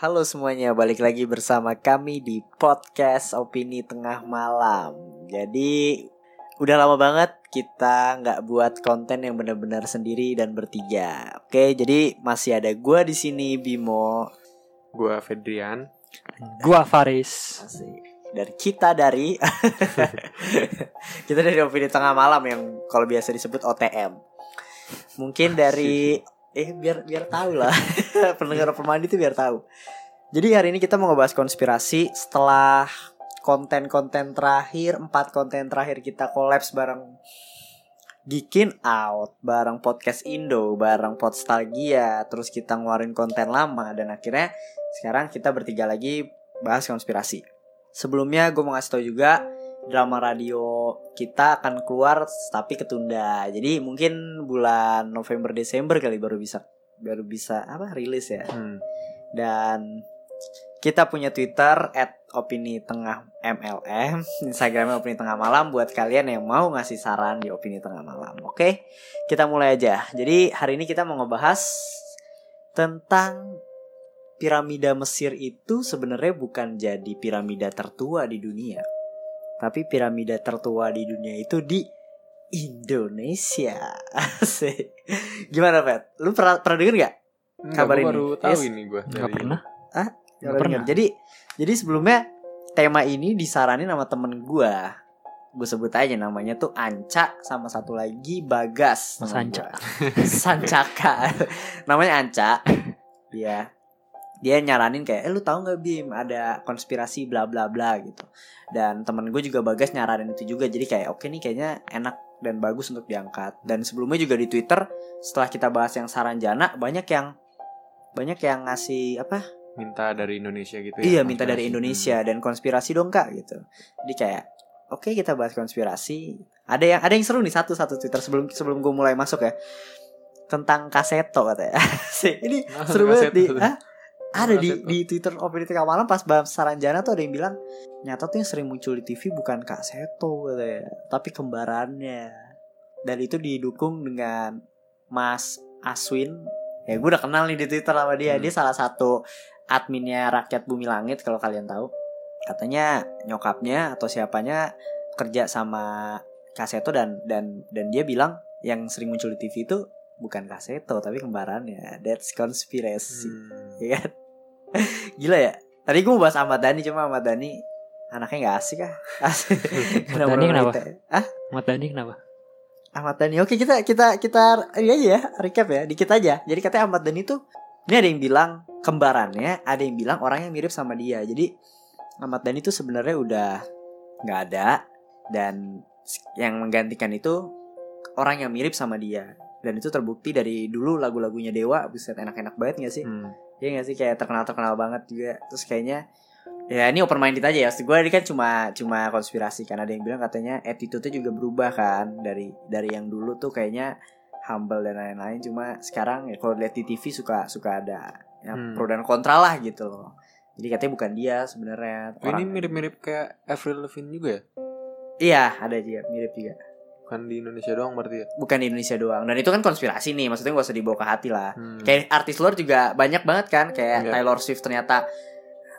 Halo semuanya, balik lagi bersama kami di podcast Opini Tengah Malam. Jadi udah lama banget kita nggak buat konten yang benar-benar sendiri dan bertiga. Oke, jadi masih ada gua di sini Bimo. Gua Fedrian. Gua Faris Asik. dari kita dari kita dari Opini Tengah Malam yang kalau biasa disebut OTM. Mungkin dari eh biar biar tahu lah pendengar pemandi itu biar tahu. Jadi hari ini kita mau ngebahas konspirasi setelah konten-konten terakhir empat konten terakhir kita kolaps bareng Geekin Out, bareng podcast Indo, bareng Podstalgia, terus kita ngeluarin konten lama dan akhirnya sekarang kita bertiga lagi bahas konspirasi. Sebelumnya gue mau ngasih tau juga drama radio kita akan keluar tapi ketunda. Jadi mungkin bulan November Desember kali baru bisa baru bisa apa rilis ya. Hmm. Dan kita punya Twitter at opini tengah MLM, Instagramnya opini tengah malam buat kalian yang mau ngasih saran di opini tengah malam. Oke, kita mulai aja. Jadi hari ini kita mau ngebahas tentang piramida Mesir itu sebenarnya bukan jadi piramida tertua di dunia. Tapi piramida tertua di dunia itu di Indonesia. Asik. Gimana, Pet? Lu pernah pernah denger gak? Enggak, Kabar gua ini. baru tahu Yes. ini gua Gak pernah Pernah Nggak pernah. denger? Jadi jadi sebelumnya tema ini disaranin sama temen gua. Gue sebut aja namanya tuh Anca sama satu lagi Bagas. Mas Anca. Sancaka. namanya Anca. Dia dia nyaranin kayak, eh lu tahu nggak Bim ada konspirasi bla bla bla gitu. Dan temen gue juga Bagas nyaranin itu juga. Jadi kayak oke nih kayaknya enak dan bagus untuk diangkat. Dan sebelumnya juga di Twitter setelah kita bahas yang Saranjana banyak yang banyak yang ngasih apa minta dari Indonesia gitu ya. Iya minta dari. Indonesia dan konspirasi dong kak gitu. Jadi kayak oke kita bahas konspirasi. Ada yang ada yang seru nih satu satu Twitter sebelum sebelum gue mulai masuk ya tentang kaseto katanya. Sih, ini Ah, seru banget di. Ada di di Twitter opini tengah malam pas bahas Saranjana tuh ada yang bilang nyata tuh yang sering muncul di TV bukan Kak Seto katanya, tapi kembarannya. Dan itu didukung dengan Mas Aswin. Ya gue udah kenal nih di Twitter sama dia. Hmm. Dia salah satu adminnya Rakyat Bumi Langit kalau kalian tahu. Katanya nyokapnya atau siapanya kerja sama Kaseto dan dan dan dia bilang yang sering muncul di TV itu bukan Kaseto tapi kembarannya. That's conspiracy. Hmm. Ya kan? Gila ya. Tadi gue mau bahas Ahmad Dhani cuma Ahmad Dhani anaknya nggak asik ah. Asik. Ahmad Dhani kenapa? Ah, Ahmad Dhani kenapa? Ahmad Dhani. Oke, kita kita kita ini aja ya, recap ya, dikit aja. Jadi katanya Ahmad Dhani tuh ini ada yang bilang kembarannya, ada yang bilang orang yang mirip sama dia. Jadi Ahmad Dhani tuh sebenarnya udah nggak ada dan yang menggantikan itu orang yang mirip sama dia. Dan itu terbukti dari dulu lagu-lagunya Dewa, buset enak-enak banget gak sih? Hmm. Iya gak sih? Kayak terkenal terkenal banget juga. Terus kayaknya ya ini open minded aja ya. Gue ini kan cuma cuma konspirasi kan. Ada yang bilang katanya attitude-nya juga berubah kan. Dari dari yang dulu tuh kayaknya humble dan lain-lain. Cuma sekarang ya kalau lihat di TV suka suka ada ya, Hmm. pro dan kontra lah gitu loh. Jadi katanya bukan dia sebenarnya. Ini mirip-mirip kayak Avril Lavigne juga ya? iya ada juga mirip juga Bukan di Indonesia doang berarti ya? bukan di Indonesia doang dan itu kan konspirasi nih maksudnya gak usah dibawa ke hati lah Hmm. kayak artis luar juga banyak banget kan kayak Enggak. Taylor Swift ternyata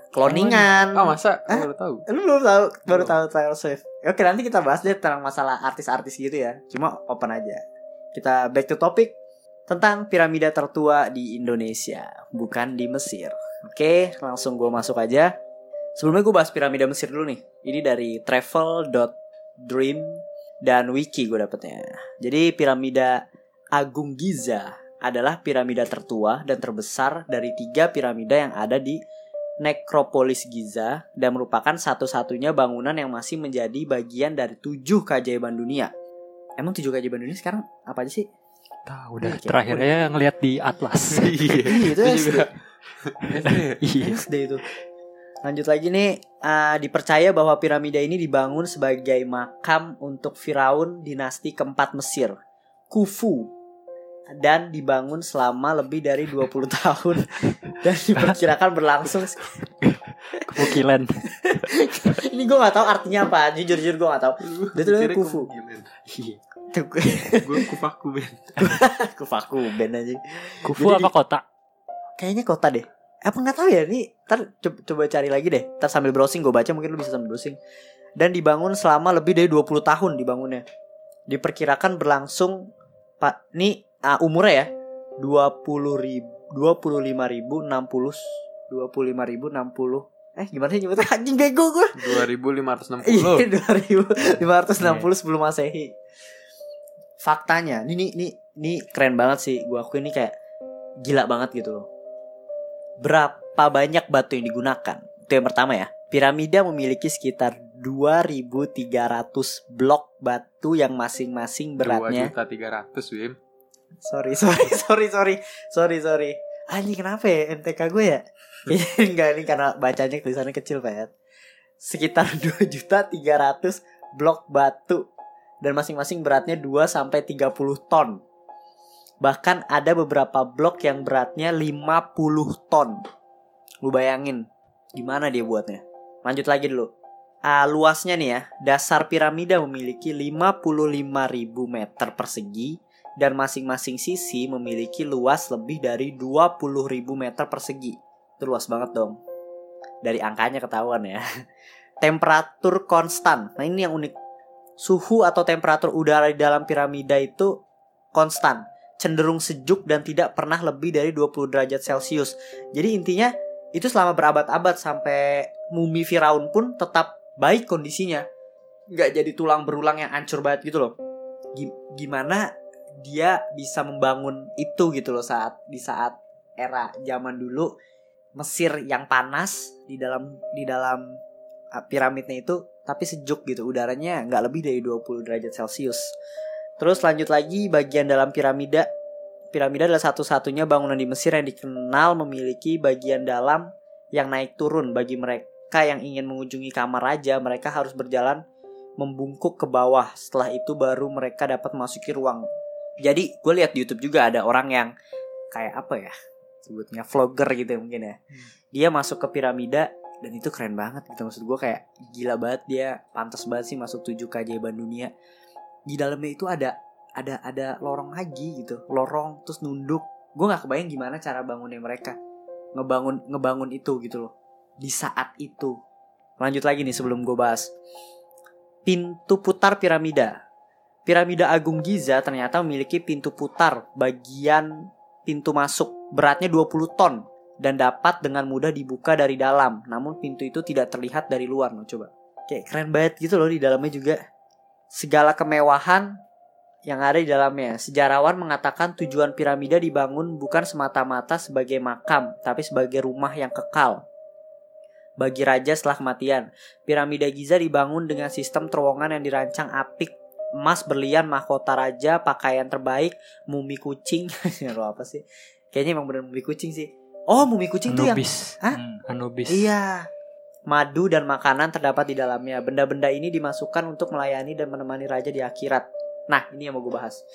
cloningan Oh, masa? Hah? Aku baru tahu. Lu belum tahu, baru tahu Taylor Swift. Oke, nanti kita bahas deh tentang masalah artis-artis gitu ya. Cuma open aja. Kita back to topic tentang piramida tertua di Indonesia, bukan di Mesir. Oke, langsung gue masuk aja. Sebelumnya gue bahas piramida Mesir dulu nih. Ini dari travel.dream dan wiki gue dapetnya. Jadi piramida Agung Giza adalah piramida tertua dan terbesar dari tiga piramida yang ada di Nekropolis Giza dan merupakan satu-satunya bangunan yang masih menjadi bagian dari tujuh keajaiban dunia. Emang tujuh keajaiban dunia sekarang apa aja sih? Tahu udah Iya, kayak terakhirnya ngelihat di atlas. Iya. Iya, itu SD. juga. Iya. SD itu. Lanjut lagi nih ah, dipercaya bahwa piramida ini dibangun sebagai makam untuk Firaun dinasti keempat Mesir, Khufu. Dan dibangun selama lebih dari 20 tahun dan diperkirakan berlangsung Kemukilan. ini gue nggak tahu artinya apa jujur jujur gue nggak tahu Dia tuh namanya kufu. Gue kufaku ben. kufaku band aja Kufu Jadi apa kota? kayaknya kota deh apa nggak tahu ya nih ntar coba, coba cari lagi deh. Ntar sambil browsing gue baca mungkin lu bisa sambil browsing. Dan dibangun selama lebih dari 20 tahun dibangunnya. Diperkirakan berlangsung pak nih ah, umurnya ya. 20 ribu 25 ribu 60 25 ribu 60 eh gimana sih nyebutnya? Anjing bego gue 2560. Iya 2560 sebelum masehi. Faktanya Ini, ini, ini, ini keren banget sih Gue akuin ini kayak Gila banget gitu loh Berapa banyak batu yang digunakan Itu yang pertama ya Piramida memiliki sekitar 2300 blok batu yang masing-masing beratnya 2 juta 300 Wim. Sorry, sorry, sorry, sorry, sorry, sorry. Anjing kenapa ya MTK gue ya? Enggak ini karena bacanya tulisannya kecil Pak. Sekitar 2 juta 300 blok batu dan masing-masing beratnya 2 sampai 30 ton. Bahkan ada beberapa blok yang beratnya 50 ton. Lu bayangin gimana dia buatnya. Lanjut lagi dulu. Ah, luasnya nih ya, dasar piramida memiliki 55.000 meter persegi dan masing-masing sisi memiliki luas lebih dari 20.000 meter persegi. Itu luas banget dong. Dari angkanya ketahuan ya. Temperatur konstan. Nah ini yang unik. Suhu atau temperatur udara di dalam piramida itu konstan. Cenderung sejuk dan tidak pernah lebih dari 20 derajat Celcius. Jadi intinya itu selama berabad-abad sampai mumi Firaun pun tetap baik kondisinya. Nggak jadi tulang berulang yang hancur banget gitu loh. Gi- Gimana dia bisa membangun itu gitu loh saat di saat era zaman dulu Mesir yang panas di dalam di dalam uh, piramidnya itu tapi sejuk gitu udaranya nggak lebih dari 20 derajat Celcius. Terus lanjut lagi bagian dalam piramida. Piramida adalah satu-satunya bangunan di Mesir yang dikenal memiliki bagian dalam yang naik turun. Bagi mereka yang ingin mengunjungi kamar raja, mereka harus berjalan membungkuk ke bawah. Setelah itu baru mereka dapat memasuki ruang. Jadi gue lihat di YouTube juga ada orang yang kayak apa ya? Sebutnya vlogger gitu mungkin ya. Dia masuk ke piramida dan itu keren banget gitu. Maksud gue kayak gila banget. Dia pantas banget sih masuk tujuh keajaiban dunia di dalamnya itu ada ada ada lorong lagi gitu lorong terus nunduk gue nggak kebayang gimana cara bangunnya mereka ngebangun ngebangun itu gitu loh di saat itu lanjut lagi nih sebelum gue bahas pintu putar piramida Piramida Agung Giza ternyata memiliki pintu putar bagian pintu masuk beratnya 20 ton dan dapat dengan mudah dibuka dari dalam. Namun pintu itu tidak terlihat dari luar. Nah, coba. Kayak keren banget gitu loh di dalamnya juga. Segala kemewahan yang ada di dalamnya. Sejarawan mengatakan tujuan piramida dibangun bukan semata-mata sebagai makam, tapi sebagai rumah yang kekal. Bagi raja setelah kematian, piramida Giza dibangun dengan sistem terowongan yang dirancang apik emas berlian mahkota raja pakaian terbaik mumi kucing lo apa sih kayaknya emang bener mumi kucing sih oh mumi kucing tuh yang Anubis. Hmm. Anubis. iya madu dan makanan terdapat di dalamnya. Benda-benda ini dimasukkan untuk melayani dan menemani raja di akhirat. Nah ini yang mau gue bahas.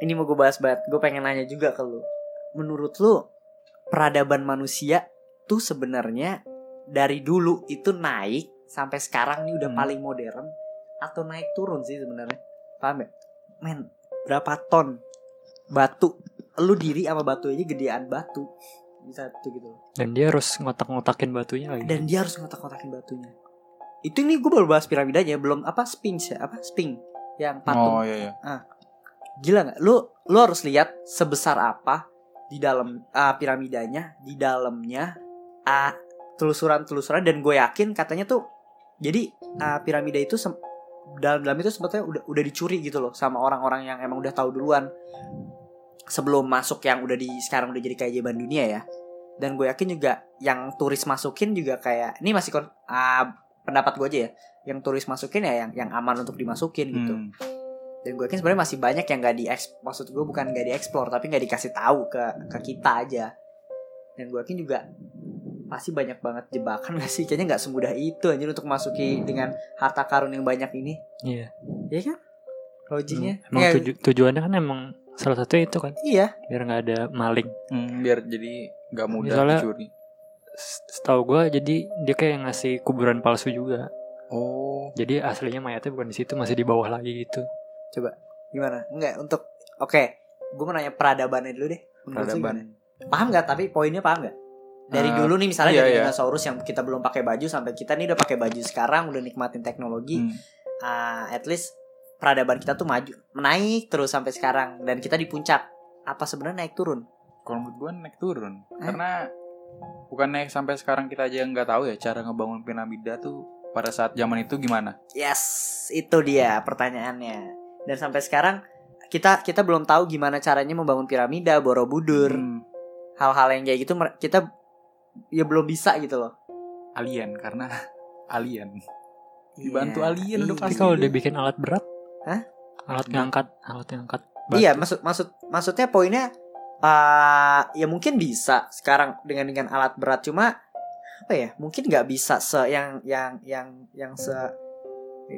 Ini mau gue bahas banget. Gue pengen nanya juga ke lu. Menurut lu peradaban manusia tuh sebenarnya dari dulu itu naik sampai sekarang nih udah Hmm. paling modern atau naik turun sih sebenarnya? Paham ya? Men berapa ton batu? Lu diri sama batu aja gedean batu bisa tuh gitu loh. Dan dia harus ngotak-ngotakin batunya lagi. dan dia harus ngotak-ngotakin batunya. Itu nih gue baru bahas piramidanya belum apa sphinx ya? Apa sphinx? Yang patung. Oh iya iya. gila nggak? Lu lu harus lihat sebesar apa di dalam ah, piramidanya di dalamnya ah, telusuran-telusuran dan gue yakin katanya tuh jadi ah, piramida itu sem- dalam dalam itu sebetulnya udah udah dicuri gitu loh sama orang-orang yang emang udah tahu duluan sebelum masuk yang udah di sekarang udah jadi keajaiban dunia ya. Dan gue yakin juga yang turis masukin juga kayak ini masih kon ah, pendapat gue aja ya. Yang turis masukin ya yang yang aman untuk dimasukin gitu. Hmm. dan gue yakin sebenarnya masih banyak yang gak di maksud gue bukan gak dieksplor tapi gak dikasih tahu ke ke kita aja. Dan gue yakin juga pasti banyak banget jebakan gak sih? Kayaknya nggak semudah itu anjir untuk masuki dengan harta karun yang banyak ini. Iya. Iya kan? Logiknya Emang Ya, tuju- tujuannya kan emang salah satu itu kan iya biar nggak ada maling. Hmm, biar jadi nggak mudah Soalnya- dicuri. Setahu gua jadi dia kayak ngasih kuburan palsu juga. Oh, Jadi aslinya mayatnya bukan di situ, masih di bawah lagi gitu. gimana enggak untuk oke gue mau nanya peradabannya dulu deh Menurut peradaban. paham nggak tapi poinnya paham nggak dari Eh, dulu nih misalnya iya, dari iya. dinosaurus yang kita belum pakai baju sampai kita nih udah pakai baju sekarang udah nikmatin teknologi Hmm. ah, at least peradaban kita tuh maju menaik terus sampai sekarang dan kita di puncak apa sebenarnya naik turun Kalau menurut gue naik turun. Eh? Karena bukan naik sampai sekarang kita aja nggak tahu ya cara ngebangun piramida tuh pada saat zaman itu gimana. yes itu dia pertanyaannya dan sampai sekarang kita kita belum tahu gimana caranya membangun piramida borobudur Hmm, hal-hal yang kayak gitu kita ya belum bisa gitu loh alien karena alien. Dibantu Iya, alien udah iya. Tapi pasti. kalau dia bikin alat berat, Hah? Alat ngangkat, alat ngangkat. Iya, maksud maksud maksudnya poinnya uh, ya mungkin bisa sekarang dengan dengan alat berat cuma apa ya? Mungkin nggak bisa se yang yang yang yang se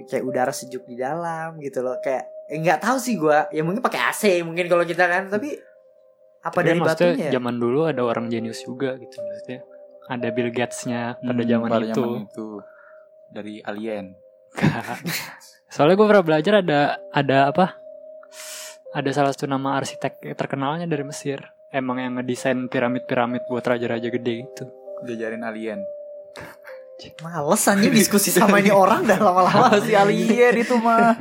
kayak udara sejuk di dalam gitu loh. Kayak eh, nggak tahu sih gua. Ya mungkin pakai AC mungkin kalau kita kan, tapi apa Tapi dari maksudnya batunya? ya? zaman dulu ada orang jenius juga gitu maksudnya. Ada Bill Gates-nya pada Hmm, zaman pada itu. zaman itu dari alien. Soalnya gue pernah belajar ada ada apa? Ada salah satu nama arsitek terkenalnya dari Mesir. Emang yang ngedesain piramid-piramid buat raja-raja gede gitu. Diajarin alien. Males anjing diskusi sama ini orang dah lama-lama si alien itu mah.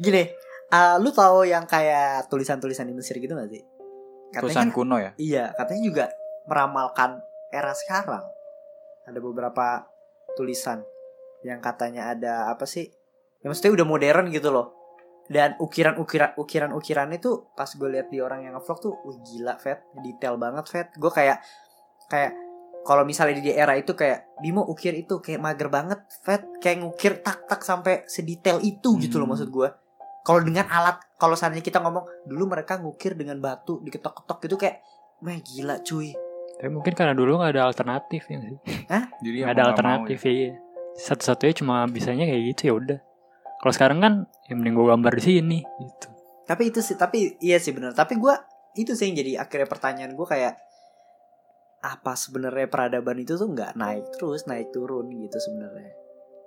Gini, uh, lu tahu yang kayak tulisan-tulisan di Mesir gitu gak sih? Tulisan kan- kuno ya. Iya, katanya juga meramalkan era sekarang. Ada beberapa tulisan yang katanya ada apa sih? Ya maksudnya udah modern gitu loh. Dan ukiran-ukiran ukiran-ukiran itu pas gue lihat di orang yang ngevlog tuh, wih gila, Fat, detail banget, Fat. Gue kayak kayak kalau misalnya di era itu kayak Bimo ukir itu kayak mager banget, Fat, kayak ngukir tak-tak sampai sedetail itu gitu loh Hmm. maksud gue. Kalau dengan alat, kalau seandainya kita ngomong dulu mereka ngukir dengan batu diketok-ketok gitu kayak, meh gila cuy. Tapi mungkin karena dulu nggak ada alternatif ya nggak sih. Jadi Nggak emang ada alternatif ya. iya. Satu-satunya cuma bisanya kayak gitu ya udah. Kalau sekarang kan yang mending gue gambar di sini gitu. Tapi itu sih, tapi iya sih bener. Tapi gue itu sih yang jadi akhirnya pertanyaan gue kayak apa sebenarnya peradaban itu tuh nggak naik terus naik turun gitu sebenarnya.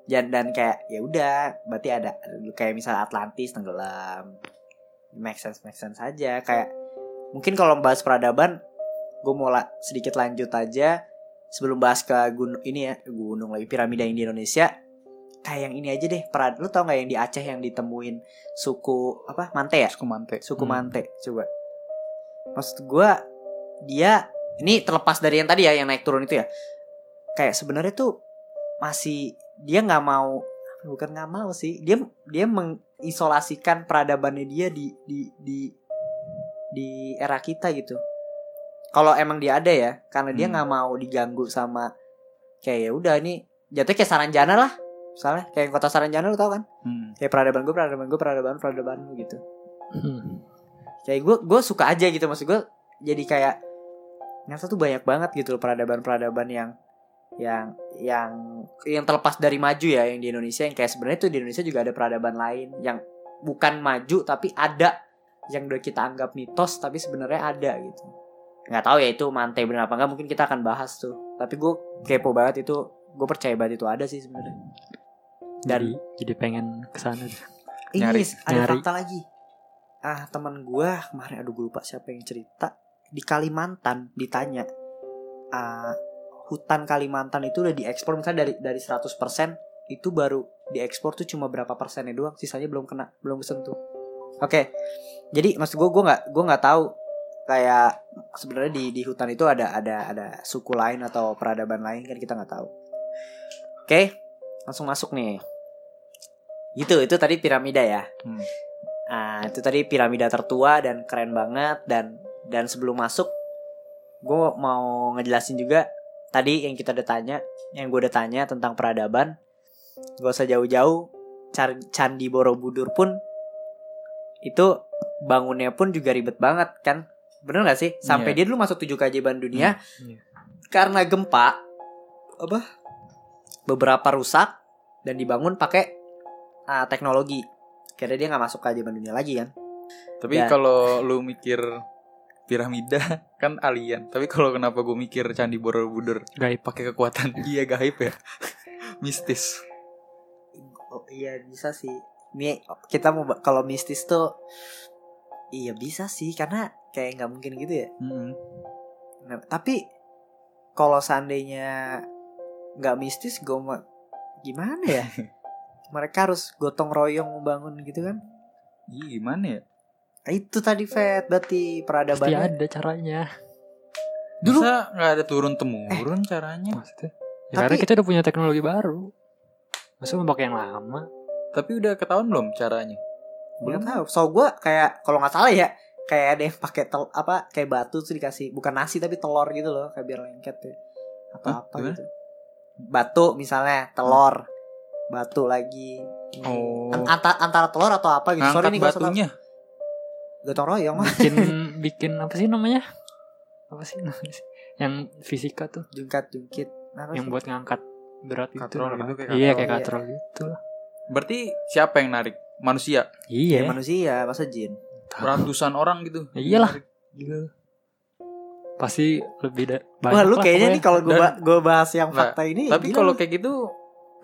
Dan dan kayak ya udah, berarti ada kayak misalnya Atlantis tenggelam. Make sense, make sense aja. Kayak mungkin kalau bahas peradaban, gue mau la- sedikit lanjut aja sebelum bahas ke gunung ini ya gunung lagi piramida yang di Indonesia. Kayak yang ini aja deh. Perad, lu tau nggak yang di Aceh yang ditemuin suku apa Mante ya? Suku Mante. suku Hmm. Mante coba maksud gua dia ini terlepas dari yang tadi ya yang naik turun itu ya kayak sebenarnya tuh masih dia nggak mau bukan nggak mau sih dia dia mengisolasikan peradabannya dia di di di di era kita gitu kalau emang dia ada ya karena dia Hmm. nggak mau diganggu sama kayak ya udah ini jatuhnya kayak Saranjana lah misalnya kayak kota Saranjana lu tau kan? Hmm. kayak peradaban gue peradaban gue peradaban peradaban gitu. Hmm. kayak gue gue suka aja gitu. Maksud gue jadi kayak nyata tuh banyak banget gitu loh peradaban-peradaban yang yang yang yang terlepas dari maju ya yang di Indonesia. Yang kayak sebenarnya tuh di Indonesia juga ada peradaban lain yang bukan maju tapi ada. Yang udah kita anggap mitos tapi sebenarnya ada gitu. Nggak tahu ya itu mantai benar apa enggak mungkin kita akan bahas tuh. Tapi gue kepo banget itu gue percaya banget itu ada sih sebenarnya Jadi jadi pengen ke sana deh. Ini Nyari, ada nyari. fakta lagi. Ah, teman gua kemarin aduh gue lupa siapa yang cerita di Kalimantan ditanya ah, hutan Kalimantan itu udah diekspor misalnya dari dari 100% itu baru diekspor tuh cuma berapa persennya doang, sisanya belum kena, belum kesentuh. Oke. Jadi maksud gue gue nggak gue nggak tahu kayak sebenarnya di di hutan itu ada ada ada suku lain atau peradaban lain kan kita nggak tahu. Oke, langsung masuk nih. Gitu, itu tadi piramida ya. Hmm. Nah, itu tadi piramida tertua dan keren banget dan dan sebelum masuk gue mau ngejelasin juga tadi yang kita udah tanya, yang gue udah tanya tentang peradaban. Gak usah jauh-jauh, Candi Borobudur pun itu bangunnya pun juga ribet banget kan. Bener gak sih? Sampai Iya. dia dulu masuk tujuh keajaiban dunia Iya. karena gempa apa beberapa rusak dan dibangun pakai ah, teknologi. Karena dia nggak masuk ke zaman dunia lagi kan. Tapi Dan- kalau lu mikir piramida kan alien. Tapi kalau kenapa gue mikir candi Borobudur Gaib. pakai kekuatan iya gaib ya. Mistis. Oh, iya bisa sih. Nih kita mau kalau mistis tuh iya bisa sih karena kayak nggak mungkin gitu ya. Mm-mm. Nah, tapi kalau seandainya nggak mistis, gue mau gimana ya? Mereka harus gotong royong membangun gitu kan? Iya gimana ya? Nah, itu tadi Fat berarti Pasti peradabannya. ada caranya. Dulu- Masa nggak ada turun temurun caranya? Maksudnya. Ya, Tapi- karena kita udah punya teknologi baru. Masa mau pakai yang lama? Tapi udah ketahuan belum caranya? Belum tahu. So gue kayak kalau nggak salah ya kayak ada yang pakai tel apa kayak batu tuh dikasih bukan nasi tapi telur gitu loh kayak biar lengket ya atau Hah? apa Gimana? gitu. Batu misalnya telur, batu lagi. ini. Oh. An- Antara, antara telur atau apa gitu. Sorry Ngangkat nih batunya. Gotong royong Bikin bikin apa sih namanya? Apa sih namanya? sih? Yang fisika tuh, jungkat jungkit. Apa yang sih? buat ngangkat berat itu. Katrol loh. gitu, kayak Iya, katrol, kayak iya. katrol gitu lah. Berarti siapa yang narik? Manusia. Ya, Iya. manusia masa jin. Ratusan orang gitu. Ya iyalah. Gila. Pasti lebih da- banyak Wah lu lah kayaknya nih kalau gue gue bahas yang Nah, fakta ini. Tapi kalau kayak gitu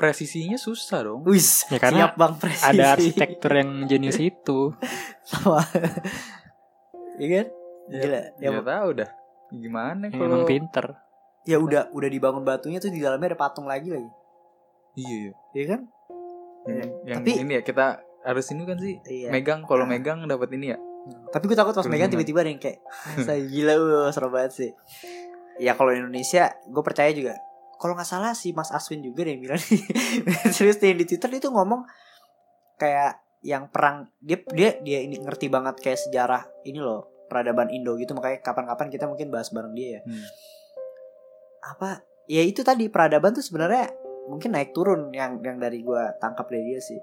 presisinya susah dong. Wis, Ya, karena siap bang presisi. ada arsitektur yang jenius itu. Sama. Iya kan? Gila. Ya, Ya, tahu dah. Gimana kalau emang pinter. ya udah udah dibangun batunya tuh di dalamnya ada patung lagi lagi. Iya, iya. Iya kan? Yang, Iya. yang Tapi- ini ya kita harus ini kan sih Iya. megang kalau Nah. megang dapat ini ya. Tapi gue takut pas Terus megang tiba-tiba ada yang kayak saya gila uh, seru banget sih. Ya kalau Indonesia gue percaya juga. Kalau nggak salah si Mas Aswin juga deh yang bilang serius deh di Twitter dia tuh ngomong kayak yang perang dia dia dia ini ngerti banget kayak sejarah ini loh peradaban Indo gitu makanya kapan-kapan kita mungkin bahas bareng dia ya. Hmm. Apa ya itu tadi peradaban tuh sebenarnya mungkin naik turun yang yang dari gua tangkap dari dia sih.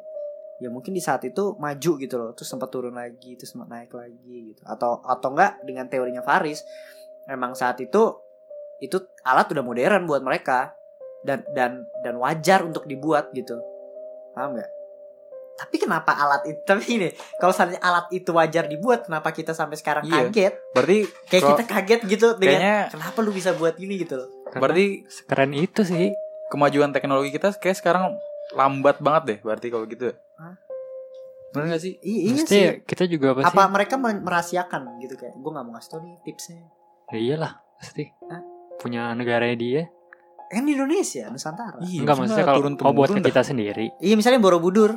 Ya mungkin di saat itu maju gitu loh, terus sempat turun lagi, terus sempat naik lagi gitu. Atau atau enggak dengan teorinya Faris, memang saat itu itu alat udah modern buat mereka dan dan dan wajar untuk dibuat gitu. Paham nggak? Tapi kenapa alat itu? Tapi ini kalau seandainya alat itu wajar dibuat, kenapa kita sampai sekarang Iya. kaget? Berarti Kayak kita kaget gitu dengan kayaknya kenapa lu bisa buat gini gitu loh. Berarti keren itu sih. kemajuan teknologi kita kayak sekarang lambat banget deh berarti kalau gitu. ya. Hah? Bener gak sih? I- iya Mesti sih. kita juga apa, Apa sih? mereka merahasiakan gitu kayak gue nggak mau ngasih tau nih tipsnya. Ya iyalah, pasti. Hah? Punya negaranya dia. Kan di Indonesia, Nusantara. Iya, Enggak maksudnya kalau turun oh buat ke kita sendiri. Iya misalnya Borobudur.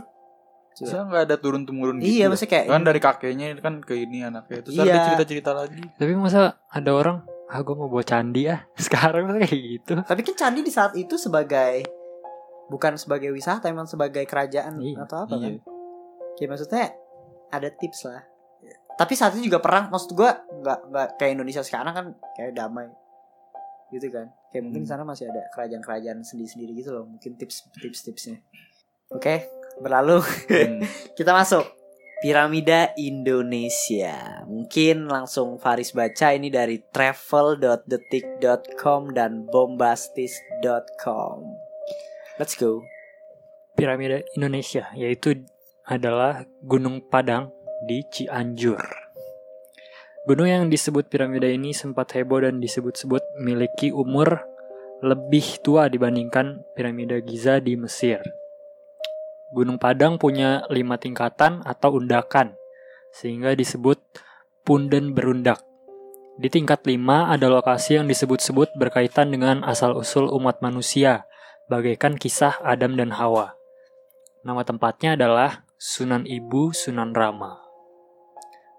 Saya nggak ada turun temurun gitu. Iya dah. maksudnya kayak kan dari kakeknya kan ke ini anaknya terus Iya. ada cerita-cerita lagi. Tapi masa ada orang ah gue mau buat candi ah sekarang kayak gitu Tapi kan candi di saat itu sebagai bukan sebagai wisata, emang sebagai kerajaan Iya, atau apa kan? Iya. Kayak maksudnya ada tips lah. Tapi saat itu juga perang, maksud gua nggak nggak kayak Indonesia sekarang kan kayak damai, gitu kan? Kayak mungkin Hmm. sana masih ada kerajaan-kerajaan sendiri-sendiri gitu loh, mungkin tips tips-tipsnya. Oke, berlalu Hmm. kita masuk piramida Indonesia. Mungkin langsung Faris baca ini dari travel.detik.com dan bombastis.com. Let's go. piramida Indonesia yaitu adalah Gunung Padang di Cianjur. Gunung yang disebut piramida ini sempat heboh dan disebut-sebut memiliki umur lebih tua dibandingkan piramida Giza di Mesir. Gunung Padang punya lima tingkatan atau undakan, sehingga disebut punden berundak. Di tingkat lima ada lokasi yang disebut-sebut berkaitan dengan asal-usul umat manusia, bagaikan kisah Adam dan Hawa. Nama tempatnya adalah Sunan Ibu Sunan Rama.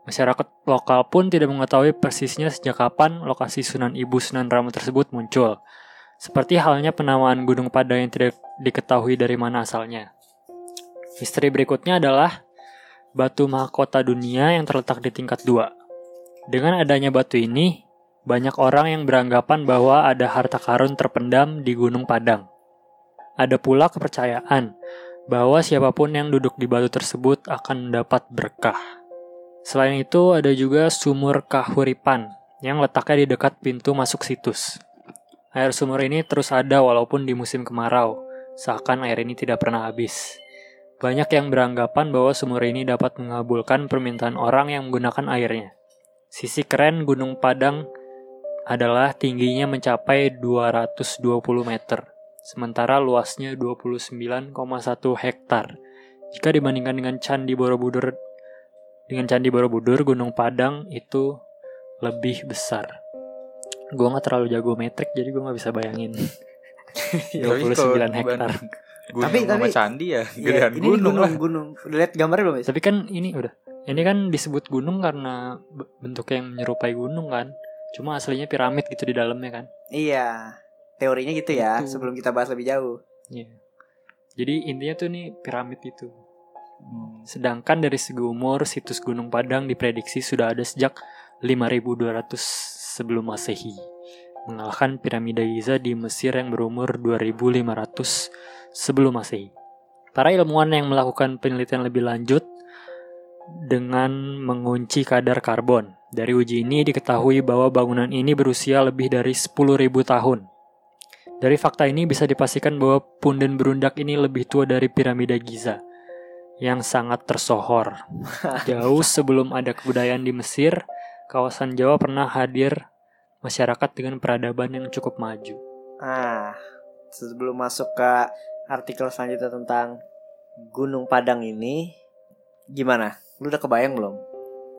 Masyarakat lokal pun tidak mengetahui persisnya sejak kapan lokasi Sunan Ibu Sunan Rama tersebut muncul. Seperti halnya penamaan Gunung Padang yang tidak diketahui dari mana asalnya. Misteri berikutnya adalah batu mahkota dunia yang terletak di tingkat 2. Dengan adanya batu ini, banyak orang yang beranggapan bahwa ada harta karun terpendam di Gunung Padang. Ada pula kepercayaan bahwa siapa pun yang duduk di batu tersebut akan mendapat berkah. Selain itu, ada juga sumur kahuripan yang letaknya di dekat pintu masuk situs. Air sumur ini terus ada walaupun di musim kemarau, seakan air ini tidak pernah habis. Banyak yang beranggapan bahwa sumur ini dapat mengabulkan permintaan orang yang menggunakan airnya. Sisi keren Gunung Padang adalah tingginya mencapai 220 meter, sementara luasnya 29,1 hektar. Jika dibandingkan dengan Candi Borobudur dengan Candi Borobudur, Gunung Padang itu lebih besar. Gue nggak terlalu jago metrik, jadi gue nggak bisa bayangin. 29 hektar. Gunung Tapi- sama tapi- candi ya, Iya, gedean ini gunung, lah. gunung. Udah lihat gambarnya belum? Tapi kan ini udah. Ini kan disebut gunung karena be- bentuknya yang menyerupai gunung kan. Cuma aslinya piramid gitu di dalamnya kan. Iya. Teorinya gitu ya, Itu. sebelum kita bahas lebih jauh. Iya. Jadi intinya tuh nih piramid itu. Hmm. Sedangkan dari segi umur, situs Gunung Padang diprediksi sudah ada sejak 5200 sebelum Masehi. Mengalahkan piramida Giza di Mesir yang berumur 2500 sebelum Masehi. Para ilmuwan yang melakukan penelitian lebih lanjut dengan mengunci kadar karbon. Dari uji ini diketahui bahwa bangunan ini berusia lebih dari 10.000 tahun. Dari fakta ini bisa dipastikan bahwa punden berundak ini lebih tua dari piramida Giza yang sangat tersohor. Jauh sebelum ada kebudayaan di Mesir, kawasan Jawa pernah hadir masyarakat dengan peradaban yang cukup maju. Ah, sebelum masuk ke artikel selanjutnya tentang Gunung Padang ini, gimana? Lu udah kebayang belum?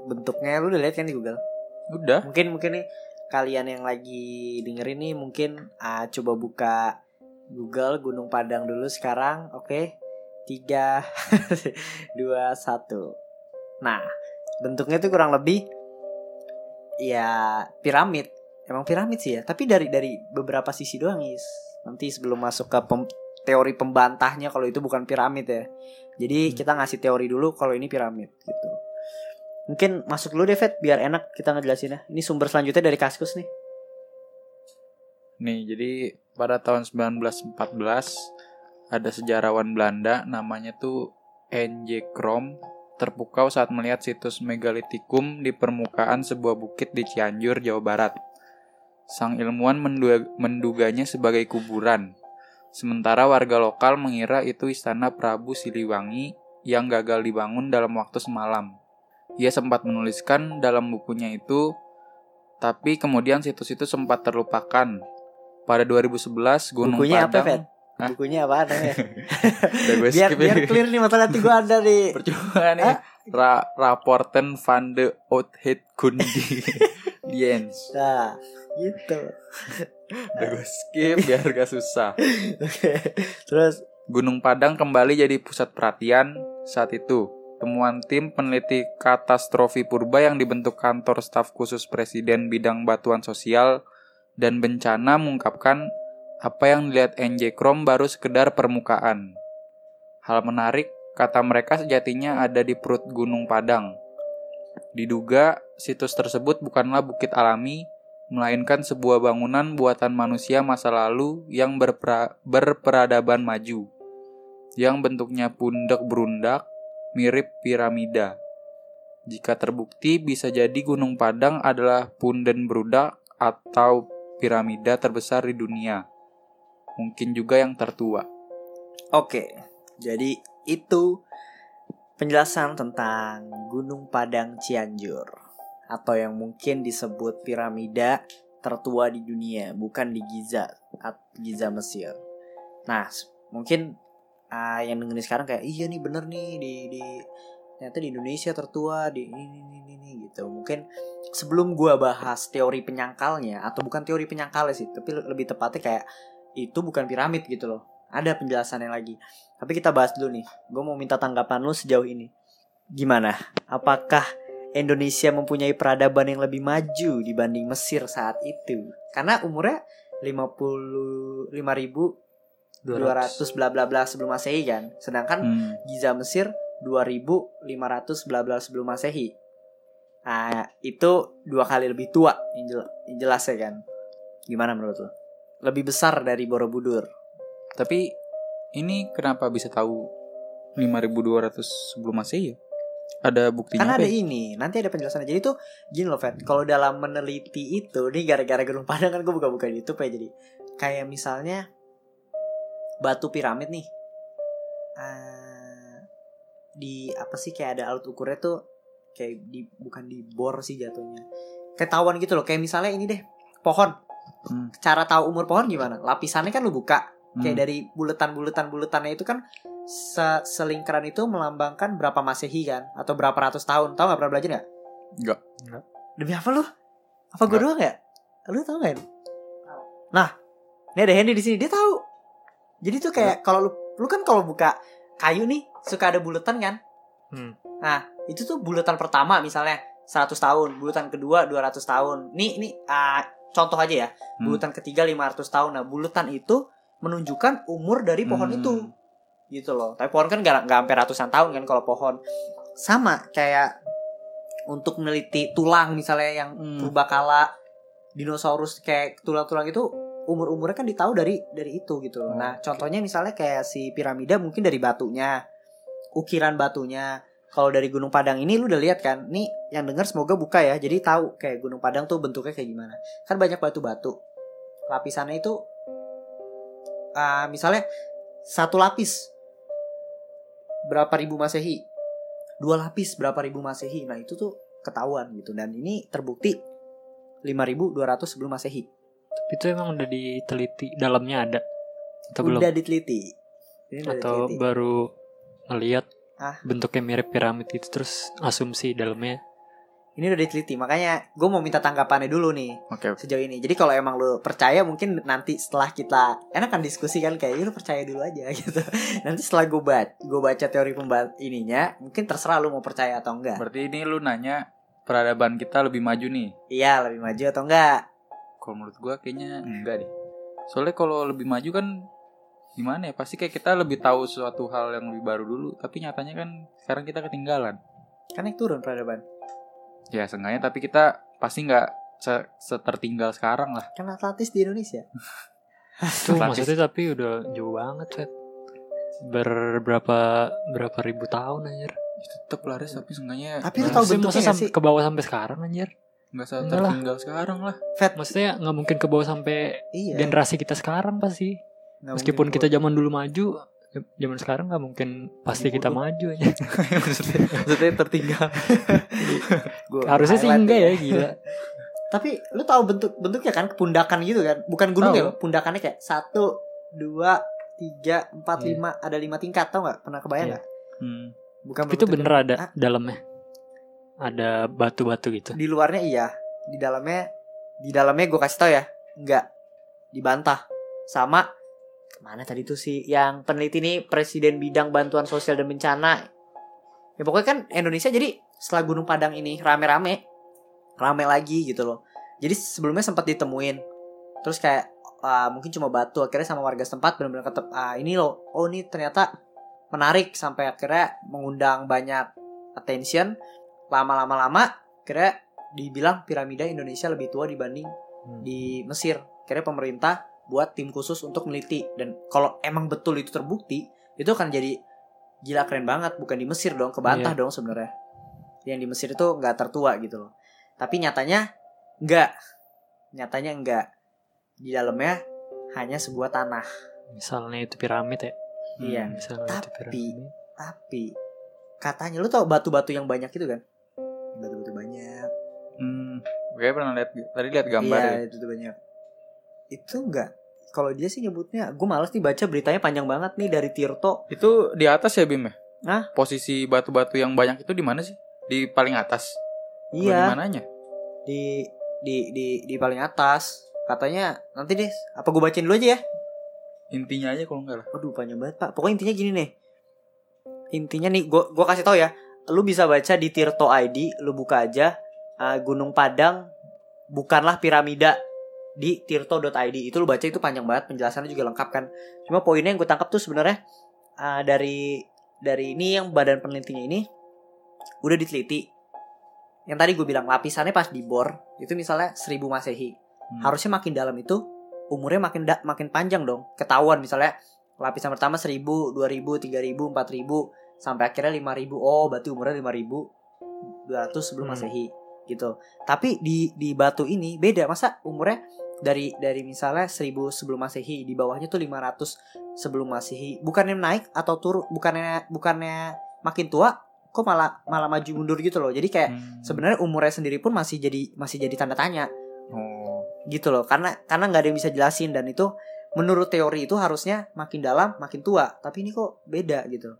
Bentuknya lu udah lihat kan di Google? Udah. Mungkin mungkin nih kalian yang lagi dengerin nih mungkin ah, coba buka Google Gunung Padang dulu sekarang, oke? Tiga, dua, satu. Nah, bentuknya tuh kurang lebih ya piramid. Emang piramid sih ya, tapi dari dari beberapa sisi doang is. Nanti sebelum masuk ke pem- teori pembantahnya kalau itu bukan piramid ya. Jadi Hmm. kita ngasih teori dulu kalau ini piramid gitu. Mungkin masuk dulu deh Vet, biar enak kita ngejelasinnya. Ini sumber selanjutnya dari Kaskus nih. Nih, jadi pada tahun 1914 ada sejarawan Belanda namanya tuh N.J. Krom terpukau saat melihat situs megalitikum di permukaan sebuah bukit di Cianjur, Jawa Barat. Sang ilmuwan mendu- menduganya sebagai kuburan. Sementara warga lokal mengira itu istana Prabu Siliwangi yang gagal dibangun dalam waktu semalam. Ia sempat menuliskan dalam bukunya itu, tapi kemudian situs itu sempat terlupakan. Pada 2011 Gunung Bukunya apa, Padang Vet? Hah? Bukunya apa namanya? Gue biar skip biar clear nih masalah nanti gue ada nih. Percuma nih Ra Rapporten van de Oudheidkundienst Nah, gitu. Udah gue skip biar gak susah Oke. Terus Gunung Padang kembali jadi pusat perhatian saat itu. Temuan tim peneliti katastrofi purba yang dibentuk kantor staf khusus presiden bidang batuan sosial dan bencana mengungkapkan apa yang dilihat NJ Krom baru sekedar permukaan. Hal menarik, kata mereka sejatinya ada di perut Gunung Padang. Diduga situs tersebut bukanlah bukit alami, melainkan sebuah bangunan buatan manusia masa lalu yang berpera- berperadaban maju, yang bentuknya pundak berundak, mirip piramida. Jika terbukti, bisa jadi Gunung Padang adalah punden berudak atau piramida terbesar di dunia. Mungkin juga yang tertua. Oke, jadi itu penjelasan tentang Gunung Padang Cianjur atau yang mungkin disebut piramida tertua di dunia, bukan di Giza, Giza Mesir. Nah, mungkin ah, yang dengerin sekarang kayak iya nih bener nih di di ternyata di Indonesia tertua di ini ini ini, ini gitu. Mungkin sebelum gua bahas teori penyangkalnya atau bukan teori penyangkalnya sih, tapi le- lebih tepatnya kayak itu bukan piramid gitu loh. Ada penjelasannya lagi. Tapi kita bahas dulu nih. Gue mau minta tanggapan lu sejauh ini. Gimana? Apakah Indonesia mempunyai peradaban yang lebih maju dibanding Mesir saat itu? Karena umurnya 50 5200 bla bla bla sebelum Masehi kan. Sedangkan Hmm. Giza Mesir 2500 bla bla sebelum Masehi. Nah, itu dua kali lebih tua yang, jel- yang jelas ya kan. Gimana menurut lo? Lebih besar dari Borobudur. Tapi ini kenapa bisa tahu 5200 sebelum Masehi ya? Ada buktinya Karena ada ya? ini, nanti ada penjelasannya. Jadi tuh gini loh, Fat. Kalau dalam meneliti itu, nih gara-gara Gunung Padang kan gue buka-buka di YouTube ya jadi. kayak misalnya batu piramid nih Eh, di apa sih kayak ada alat ukurnya tuh kayak di bukan di bor sih jatuhnya ketahuan gitu loh kayak misalnya ini deh pohon Hmm. cara tahu umur pohon gimana? Lapisannya kan lu buka. Kayak Hmm. dari buletan-buletan buletannya itu kan se- selingkaran itu melambangkan berapa masehi kan? Atau berapa ratus tahun. Tahu nggak pernah belajar nggak? Nggak. demi apa lu? Apa gue Nggak. doang ya? Lu tahu nggak? Ini? nah ini ada Hendy di sini. Dia tahu. Jadi tuh kayak kalau lu lu kan kalau buka kayu nih suka ada buletan kan? Hmm. nah itu tuh buletan pertama misalnya 100 tahun buletan kedua 200 tahun. Nih nih ah, contoh aja ya Hmm. buletan ketiga 500 tahun nah buletan itu menunjukkan umur dari pohon Hmm. itu gitu loh tapi pohon kan nggak nggak sampai ratusan tahun kan kalau pohon sama kayak untuk meneliti tulang misalnya yang Hmm. purbakala dinosaurus kayak tulang-tulang itu umur-umurnya kan ditahu dari dari itu gitu loh. Nah, Oke. contohnya misalnya kayak si piramida mungkin dari batunya, ukiran batunya. Kalau dari Gunung Padang ini lu udah lihat kan? Nih yang denger semoga buka ya. Jadi tahu kayak Gunung Padang tuh bentuknya kayak gimana. Kan banyak batu-batu. Lapisannya itu ah, misalnya satu lapis berapa ribu masehi? Dua lapis berapa ribu masehi? Nah, itu tuh ketahuan gitu dan ini terbukti 5200 sebelum masehi. Tapi itu emang udah diteliti dalamnya ada atau belum? Udah diteliti. Ini udah Atau diteliti. baru ngelihat Ah. bentuknya mirip piramid itu terus asumsi dalamnya Ini udah diteliti. Makanya gue mau minta tanggapannya dulu nih oke. sejauh ini. Jadi kalau emang lu percaya mungkin nanti setelah kita enak kan diskusi kan kayak "Ih, lu percaya dulu aja gitu. Nanti setelah gue baca, gue baca teori pemba ininya, mungkin terserah lu mau percaya atau enggak. Berarti ini lu nanya peradaban kita lebih maju nih. Iya, lebih maju atau enggak? Kalau menurut gua kayaknya enggak deh. Soalnya kalau lebih maju kan gimana ya? Pasti kayak kita lebih tahu suatu hal yang lebih baru dulu. Tapi nyatanya kan sekarang kita ketinggalan. Kan naik turun peradaban. Ya seenggaknya tapi kita pasti nggak se- setertinggal sekarang lah. Kan Atlantis di Indonesia. Atlantis. maksudnya tapi udah jauh banget, Fed. Berberapa berapa ribu tahun anjir. Ya, tetep lah Riz, tapi seenggaknya Tapi lu nggak- tahu bentuknya sampai sih? ke bawah sampai sekarang anjir. nggak Enggak lah. setertinggal sekarang lah. Fat. Maksudnya nggak mungkin ke bawah sampai Iya. generasi kita sekarang pasti. Nggak Meskipun mungkin kita zaman dulu maju, zaman sekarang nggak mungkin pasti kita maju aja. maksudnya, maksudnya tertinggal. Gua Harusnya sih enggak ya gila. Tapi lu tahu bentuk bentuknya kan pundakan gitu kan? Bukan gunung Tahu. ya, pundakannya kayak satu, dua, tiga, empat, Iya. lima, ada lima tingkat tau nggak? Pernah kebayang Iya. nggak? Hmm. Bukan Tapi itu bener ada Ah. dalamnya. Ada batu-batu gitu. Di luarnya iya, di dalamnya, di dalamnya gue kasih tau ya, nggak dibantah sama mana tadi tuh sih yang peneliti nih presiden bidang bantuan sosial dan bencana. Ya pokoknya kan Indonesia jadi setelah Gunung Padang ini rame-rame, rame lagi gitu loh. Jadi sebelumnya sempat ditemuin, terus kayak ah, mungkin cuma batu akhirnya sama warga setempat benar-benar ketep ah ini loh, oh ini ternyata menarik sampai akhirnya mengundang banyak attention lama-lama lama akhirnya dibilang piramida Indonesia lebih tua dibanding Hmm. di Mesir. Akhirnya pemerintah buat tim khusus untuk meneliti dan kalau emang betul itu terbukti, itu akan jadi gila keren banget. Bukan di Mesir dong, kebantah dong sebenarnya. Yang di Mesir itu nggak tertua gitu loh. Tapi nyatanya enggak. Nyatanya enggak. Di dalamnya hanya sebuah tanah. Misalnya itu piramid ya. Iya. Misalnya itu Tapi- piramid. Tapi katanya lu tau batu-batu yang banyak itu kan? Batu-batu banyak. Hmm. Kayak pernah lihat tadi lihat gambar iya, ya. itu tuh banyak. Itu enggak. Kalau dia sih nyebutnya, gue males nih baca beritanya panjang banget nih dari Tirto. Itu di atas ya Bim ya? Hah? Posisi batu-batu yang banyak itu di mana sih? Di paling atas. Apa Di Iya, mananya? di di di di paling atas. Katanya nanti deh, apa gue bacain dulu aja ya? Intinya aja kalau enggak lah. Waduh panjang banget pak. Pokoknya intinya gini nih. Intinya nih, gue gua kasih tau ya. Lu bisa baca di Tirto ID, lu buka aja uh, Gunung Padang bukanlah piramida di tirto.id itu lu baca itu panjang banget penjelasannya juga lengkap kan? Cuma poinnya yang gue tangkap tuh sebenarnya uh, dari dari ini yang badan penelitinya ini udah diteliti. Yang tadi gue bilang lapisannya pas di bor itu misalnya 1000 masehi. Hmm. harusnya makin dalam itu umurnya makin da- makin panjang dong ketahuan. Misalnya lapisan pertama 1000 2000 3000 4000 sampai akhirnya 5000 oh berarti umurnya 5200 sebelum Hmm. masehi gitu. Tapi di di batu ini beda. Masa umurnya dari dari misalnya 1000 sebelum Masehi di bawahnya tuh 500 sebelum Masehi. Bukannya naik atau turun bukannya bukannya makin tua kok malah malah maju mundur gitu loh. Jadi kayak Hmm. sebenarnya umurnya sendiri pun masih jadi masih jadi tanda tanya. Oh. gitu loh. Karena karena nggak ada yang bisa jelasin dan itu menurut teori itu harusnya makin dalam makin tua. Tapi ini kok beda gitu.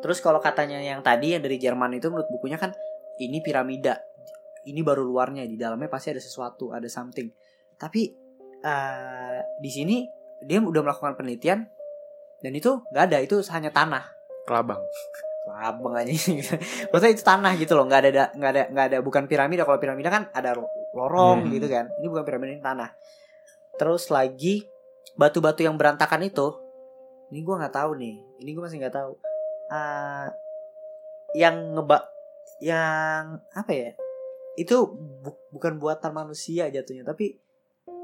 Terus kalau katanya yang tadi yang dari Jerman itu menurut bukunya kan ini piramida ini baru luarnya di dalamnya pasti ada sesuatu ada something. Tapi eh, di sini dia udah melakukan penelitian dan itu nggak ada itu hanya tanah. Kelabang. abang aja. Maksudnya itu tanah gitu loh nggak ada nggak ada nggak ada bukan piramida. Kalau piramida kan ada ro- lorong Hmm. gitu kan. Ini bukan piramida ini tanah. Terus lagi batu-batu yang berantakan itu ini gua nggak tahu nih ini gua masih nggak tahu. Ah, yang ngeba yang apa ya itu bu- bukan buatan manusia jatuhnya tapi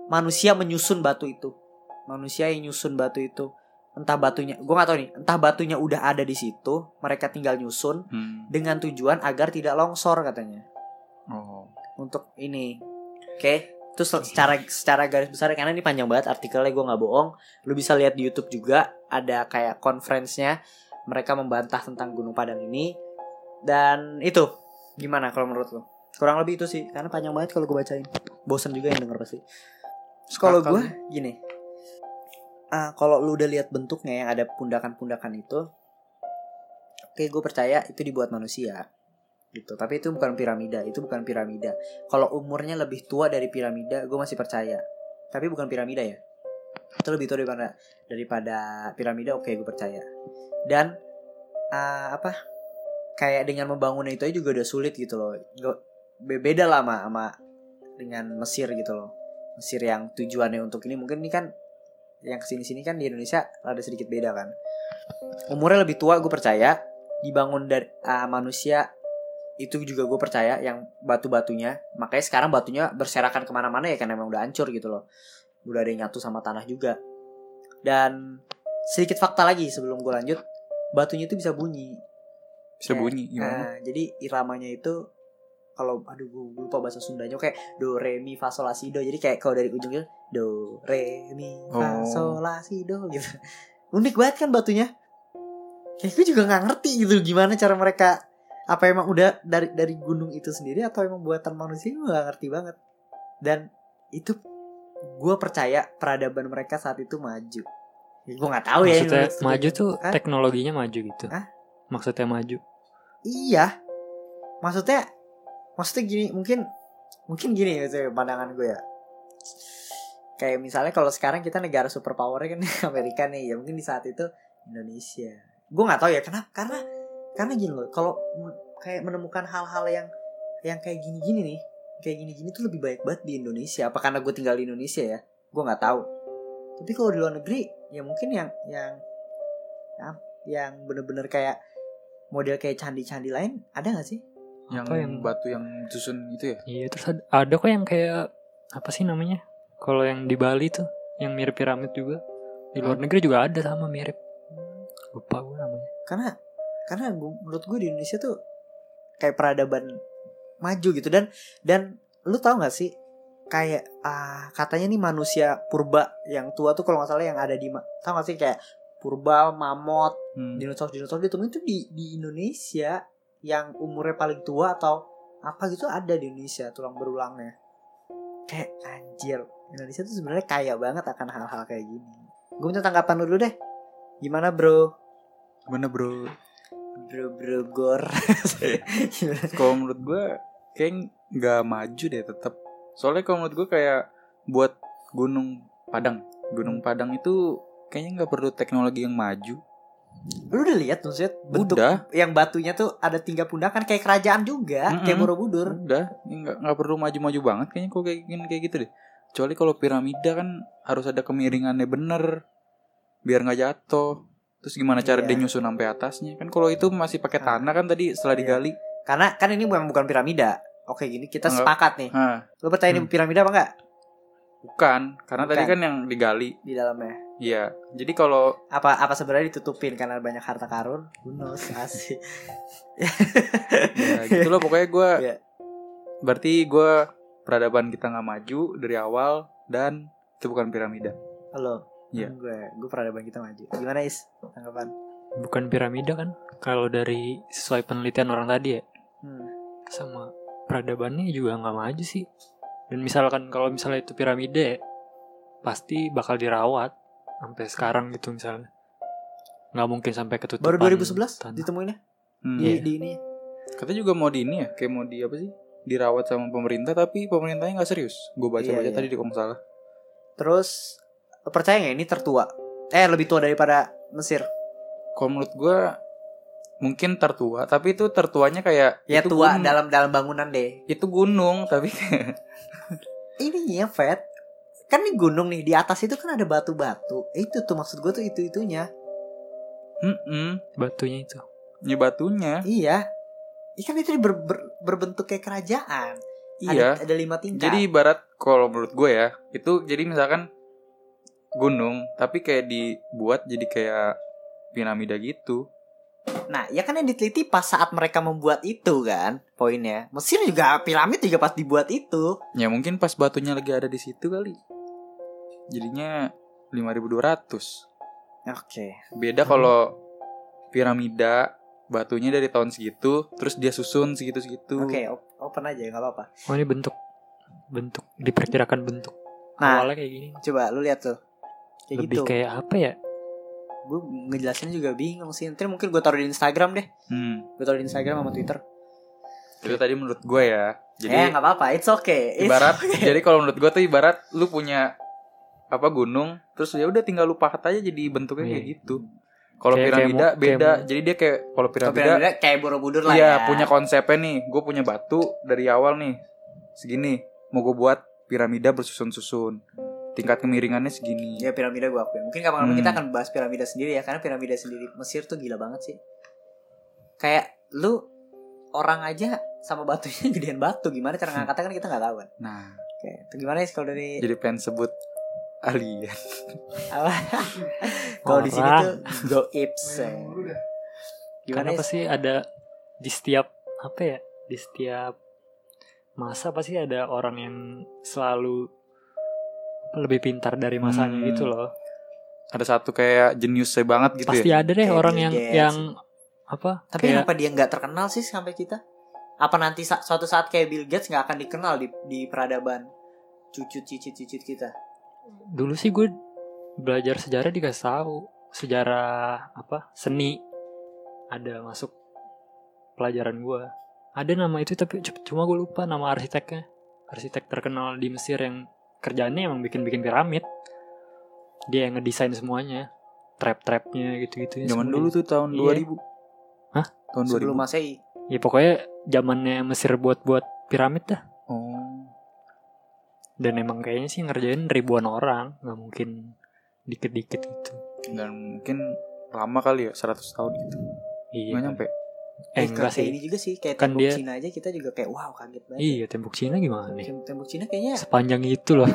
manusia menyusun batu itu. Manusia yang nyusun batu itu. Entah batunya gue nggak tahu nih entah batunya udah ada di situ mereka tinggal nyusun Hmm. dengan tujuan agar tidak longsor katanya. Oh. untuk ini. Oke itu se- secara secara garis besar karena ini panjang banget artikelnya gue nggak bohong. Lu bisa lihat di YouTube juga ada kayak conference-nya. Mereka membantah tentang Gunung Padang ini. Dan itu gimana kalau menurut lu kurang lebih itu sih karena panjang banget kalau gue bacain. Bosan juga yang denger pasti. Terus kalau gue gini. Ah kalau lu udah lihat bentuknya yang ada pundakan-pundakan itu oke gue percaya itu dibuat manusia gitu. Tapi itu bukan piramida itu bukan piramida. Kalau umurnya lebih tua dari piramida gue masih percaya. Tapi bukan piramida ya. Itu lebih tua daripada daripada piramida oke gue percaya. Dan ah, apa kayak dengan membangunnya itu aja juga udah sulit gitu loh beda lah sama, sama dengan Mesir gitu loh. Mesir yang tujuannya untuk ini mungkin ini kan yang ke sini sini kan di Indonesia ada sedikit beda kan. Umurnya lebih tua gue percaya. Dibangun dari ah, manusia itu juga gue percaya yang batu-batunya. Makanya sekarang batunya berserakan ke mana-mana ya karena emang udah hancur gitu loh. Udah ada yang nyatu sama tanah juga. Dan sedikit fakta lagi sebelum gue lanjut. Batunya itu bisa bunyi. Bisa Kayak, bunyi gimana? Nah, jadi iramanya itu kalau aduh gue lupa bahasa Sundanya kayak do re mi fa sol la si do. Jadi kayak kalau dari ujungnya do re mi fa Oh. sol la si do gitu. Unik banget kan batunya. Kayak gue juga nggak ngerti gitu gimana cara mereka apa emang udah dari dari gunung itu sendiri atau emang buatan manusia gue nggak ngerti banget. Dan itu gue percaya peradaban mereka saat itu maju. Ya, gue nggak tahu ya. Maksudnya maju tuh Hah? teknologinya maju gitu. Hah? Maksudnya maju. Iya. Maksudnya maksudnya gini, mungkin mungkin gini gitu ya pandangan gue ya. Kayak misalnya kalau sekarang kita negara superpower kan Amerika nih, ya mungkin di saat itu Indonesia. Gue nggak tahu ya kenapa karena karena gini loh, kalau kayak menemukan hal-hal yang yang kayak gini-gini nih, kayak gini-gini tuh lebih baik banget di Indonesia. Apa karena gue tinggal di Indonesia ya? Gue nggak tahu. Tapi kalau di luar negeri, ya mungkin yang yang yang, yang bener-bener kayak model kayak candi-candi lain ada nggak sih? Yang, Apa yang- batu yang susun itu ya? Iya terus ada, ada kok yang kayak apa sih namanya? Kalau yang di Bali tuh yang mirip piramid juga. Di luar negeri juga ada sama mirip. Lupa gue namanya. Karena karena gua- menurut gue di Indonesia tuh kayak peradaban maju gitu dan dan lu tahu nggak sih kayak ah katanya nih manusia purba yang tua tuh kalau nggak salah yang ada di tahu nggak sih kayak purba mamut Hmm. dinosaurus dinosaurus ditemuin tuh di di Indonesia yang umurnya paling tua atau apa gitu ada di Indonesia tulang berulangnya kayak anjir Indonesia tuh sebenarnya kaya banget akan hal-hal kayak gini gue minta tanggapan lu dulu deh gimana bro Gimana bro? bro bro gor Gimana? Kalau menurut gue kayak nggak maju deh tetap. Soalnya kalau menurut gue kayak buat Gunung Padang, Gunung Padang itu kayaknya nggak perlu teknologi yang maju. Lu udah lihat maksudnya bentuk Udah, yang batunya tuh ada tiga pundakan kayak kerajaan juga Mm-mm. kayak Borobudur udah, nggak nggak perlu maju-maju banget kayaknya kok kayak gini kayak gitu deh. Kecuali kalau piramida kan harus ada kemiringannya bener biar nggak jatuh. Terus gimana cara Iya. dia nyusun sampai atasnya? Kan kalau itu masih pakai Ah. tanah kan tadi setelah Iya. digali. karena kan ini memang bukan piramida oke gini kita Enggak. sepakat nih Hah, lu percaya ini Hmm. piramida apa enggak bukan, karena tadi Bukan. kan yang digali. di dalamnya Iya. Jadi kalau apa apa sebenarnya ditutupin karena banyak harta karun who knows asik ya gitu loh pokoknya gue Iya. berarti gue peradaban kita nggak maju dari awal dan itu bukan piramida. Halo. Iya. Gue gue peradaban kita maju. Gimana Is? Tanggapan? Bukan piramida kan? Kalau dari sesuai penelitian orang tadi ya, Hmm. sama peradabannya juga nggak maju sih. Dan misalkan kalau misalnya itu piramida ya, pasti bakal dirawat sampai sekarang gitu misalnya. Nggak mungkin sampai ketutupan. Baru 2011 tanah. ditemuinnya Hmm. di, Iya. di ini. Katanya juga mau di ini ya, kayak mau di apa sih? Dirawat sama pemerintah tapi pemerintahnya nggak serius. Gue baca-baca Iya, iya. tadi di kalau salah. Terus percaya nggak ini tertua? Eh lebih tua daripada Mesir. Kalau menurut gue mungkin tertua, tapi itu tertuanya kayak Ya itu tua gunung. dalam dalam bangunan deh. itu gunung tapi Ininya Fat. Kan ini gunung nih di atas itu kan ada batu-batu. Itu tuh maksud gue tuh itu itunya. Mm-mm. Batunya itu. ya batunya. Iya. Ikan itu ber- ber- berbentuk kayak kerajaan. Iya. Ada, ada lima tingkat. Jadi ibarat kalau menurut gue ya, itu jadi misalkan gunung tapi kayak dibuat jadi kayak piramida gitu. Nah, ya kan yang diteliti pas saat mereka membuat itu kan, poinnya. Mesir juga piramid juga pas dibuat itu. Ya mungkin pas batunya lagi ada di situ kali. Jadinya 5200. Oke. Beda kalau piramida batunya dari tahun segitu, terus dia susun segitu-segitu. Oke, op- open aja nggak apa-apa. Oh ini bentuk bentuk diperkirakan bentuk Nah. awalnya kayak gini. Coba lu lihat tuh. Kayak Lebih gitu. kayak apa ya? Gue ngejelasinnya juga bingung sih. Nanti mungkin gue taruh di Instagram deh. Hmm. Gue taruh di Instagram sama Twitter. Itu tadi menurut gue ya. eh Jadi nggak apa-apa, it's okay. It's ibarat okay. jadi kalau menurut gue tuh ibarat lu punya apa gunung terus ya udah tinggal lu pahat aja jadi bentuknya kayak Iya. gitu. Kalau Kayak- piramida kayak beda. kayak- Jadi dia kayak kalau piramida piramida kayak Borobudur lah Iya ya. punya konsepnya nih Gue punya batu dari awal nih Segini Mau gue buat piramida bersusun-susun Tingkat kemiringannya segini Ya piramida gue akuin. Mungkin kapan-kapan Hmm. kita akan bahas piramida sendiri ya, karena piramida sendiri Mesir tuh gila banget sih. Kayak lu orang aja sama batunya gedean batu, gimana cara ngangkatnya kan kita nggak tahu kan. Nah Oke, itu gimana sih kalau dari jadi pengen sebut alien kalau di sini tuh goibs. ya. Gimana Karena sih? pasti ada di setiap apa ya? Di setiap masa pasti ada orang yang selalu lebih pintar dari masanya Hmm. gitu loh. Ada satu kayak jeniusnya banget gitu Pasti ya ada deh Kayak orang yang Gates. yang apa? Tapi kayak kenapa dia nggak terkenal sih sampai kita? Apa nanti suatu saat kayak Bill Gates nggak akan dikenal di di peradaban cucu cicit cicit kita? Dulu sih gue belajar sejarah dikasih tahu. Sejarah apa? Seni ada masuk pelajaran gue ada nama itu tapi cuma gue lupa nama arsiteknya. Arsitek terkenal di Mesir yang kerjaannya emang bikin-bikin piramid. Dia yang ngedesain semuanya. Trap-trapnya gitu-gitu Zaman dulu tuh tahun Iya. 2000 Hah? Tahun 2000 Sebelum Masehi. ya pokoknya zamannya Mesir buat-buat piramid dah dan emang kayaknya sih ngerjain ribuan orang nggak mungkin dikit-dikit gitu Dan mungkin lama kali ya 100 tahun gitu iya Nggak nyampe eh enggak kayak sih ini juga sih kayak Kan tembok dia- Cina aja kita juga kayak wow kaget banget. Iya tembok Cina gimana nih? Tem- Tembok Cina kayaknya Sepanjang itu loh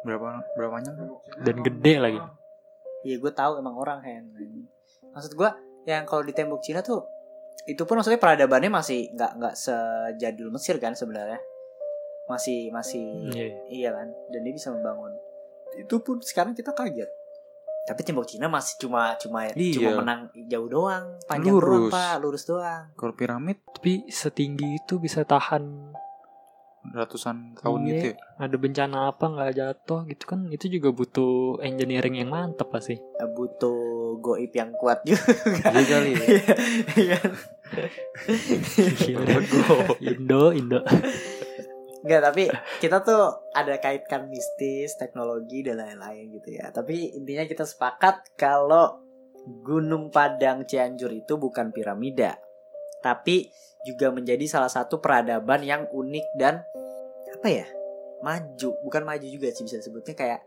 Berapa berapa banyak dan gede lagi. Iya gue tahu emang orang Hen. Maksud gue yang kalau di tembok Cina tuh itu pun maksudnya peradabannya masih nggak nggak sejadul Mesir kan sebenarnya. Masih masih Iya. iya kan dan dia bisa membangun. Itu pun sekarang kita kaget. Tapi tembok Cina masih cuma cuma Iya. cuma menang jauh doang, panjang doang Lurus. pak, lurus doang. Kalau piramid Tapi setinggi itu bisa tahan ratusan tahun Iya. gitu ya ada bencana apa nggak jatuh gitu kan itu juga butuh engineering yang mantep pasti. Eh, Butuh goib yang kuat juga. Iya kali ya Iya. Gila. Indo Indo. Enggak, tapi kita tuh ada kaitkan mistis, teknologi dan lain-lain gitu ya. Tapi intinya kita sepakat kalau Gunung Padang Cianjur itu bukan piramida, tapi juga menjadi salah satu peradaban yang unik dan apa ya? Maju, bukan maju juga sih bisa disebutnya kayak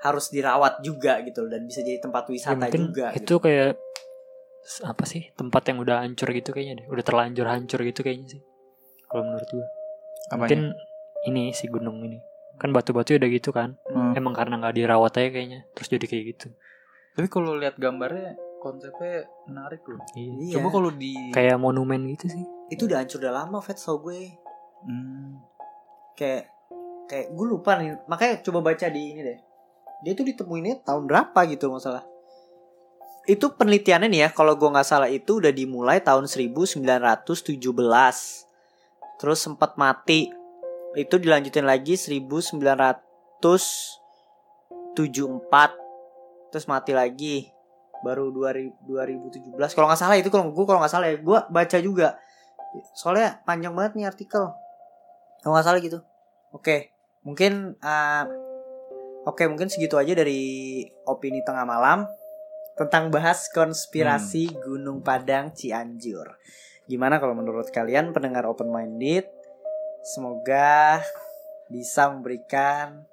harus dirawat juga gitu loh dan bisa jadi tempat Ya, wisata mungkin juga. itu gitu. kayak apa sih tempat yang udah hancur gitu kayaknya deh. Udah terlanjur hancur gitu kayaknya sih. Kalau menurut gua. Apanya? Mungkin ini si gunung ini. Kan batu-batu udah gitu kan. Hmm. Emang karena nggak dirawat aja kayaknya. Terus jadi kayak gitu. Tapi kalau lihat gambarnya konsepnya menarik loh. Iya. Coba kalau di Kayak monumen gitu sih. itu udah hancur udah lama, Vet, so gue. Hmm. Kayak kayak gue lupa nih makanya coba baca di ini deh dia tuh ditemuinnya tahun berapa gitu masalah itu penelitiannya nih ya kalau gue nggak salah itu udah dimulai tahun 1917 terus sempat mati. Itu dilanjutin lagi 1974 terus mati lagi. Baru 2000, 2017 kalau nggak salah itu kalau gue kalau nggak salah ya gue baca juga. Soalnya panjang banget nih artikel. Kalau nggak salah gitu. Oke mungkin uh, oke mungkin segitu aja dari opini tengah malam tentang bahas konspirasi Hmm. Gunung Padang Cianjur gimana kalau menurut kalian pendengar open minded semoga bisa memberikan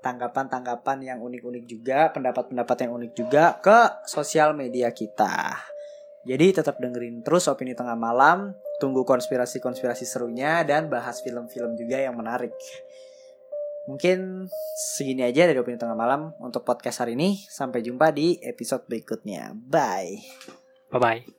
tanggapan-tanggapan yang unik-unik juga, pendapat-pendapat yang unik juga ke sosial media kita. Jadi tetap dengerin terus opini tengah malam, tunggu konspirasi-konspirasi serunya dan bahas film-film juga yang menarik. Mungkin segini aja dari opini tengah malam untuk podcast hari ini. Sampai jumpa di episode berikutnya. Bye. Bye bye.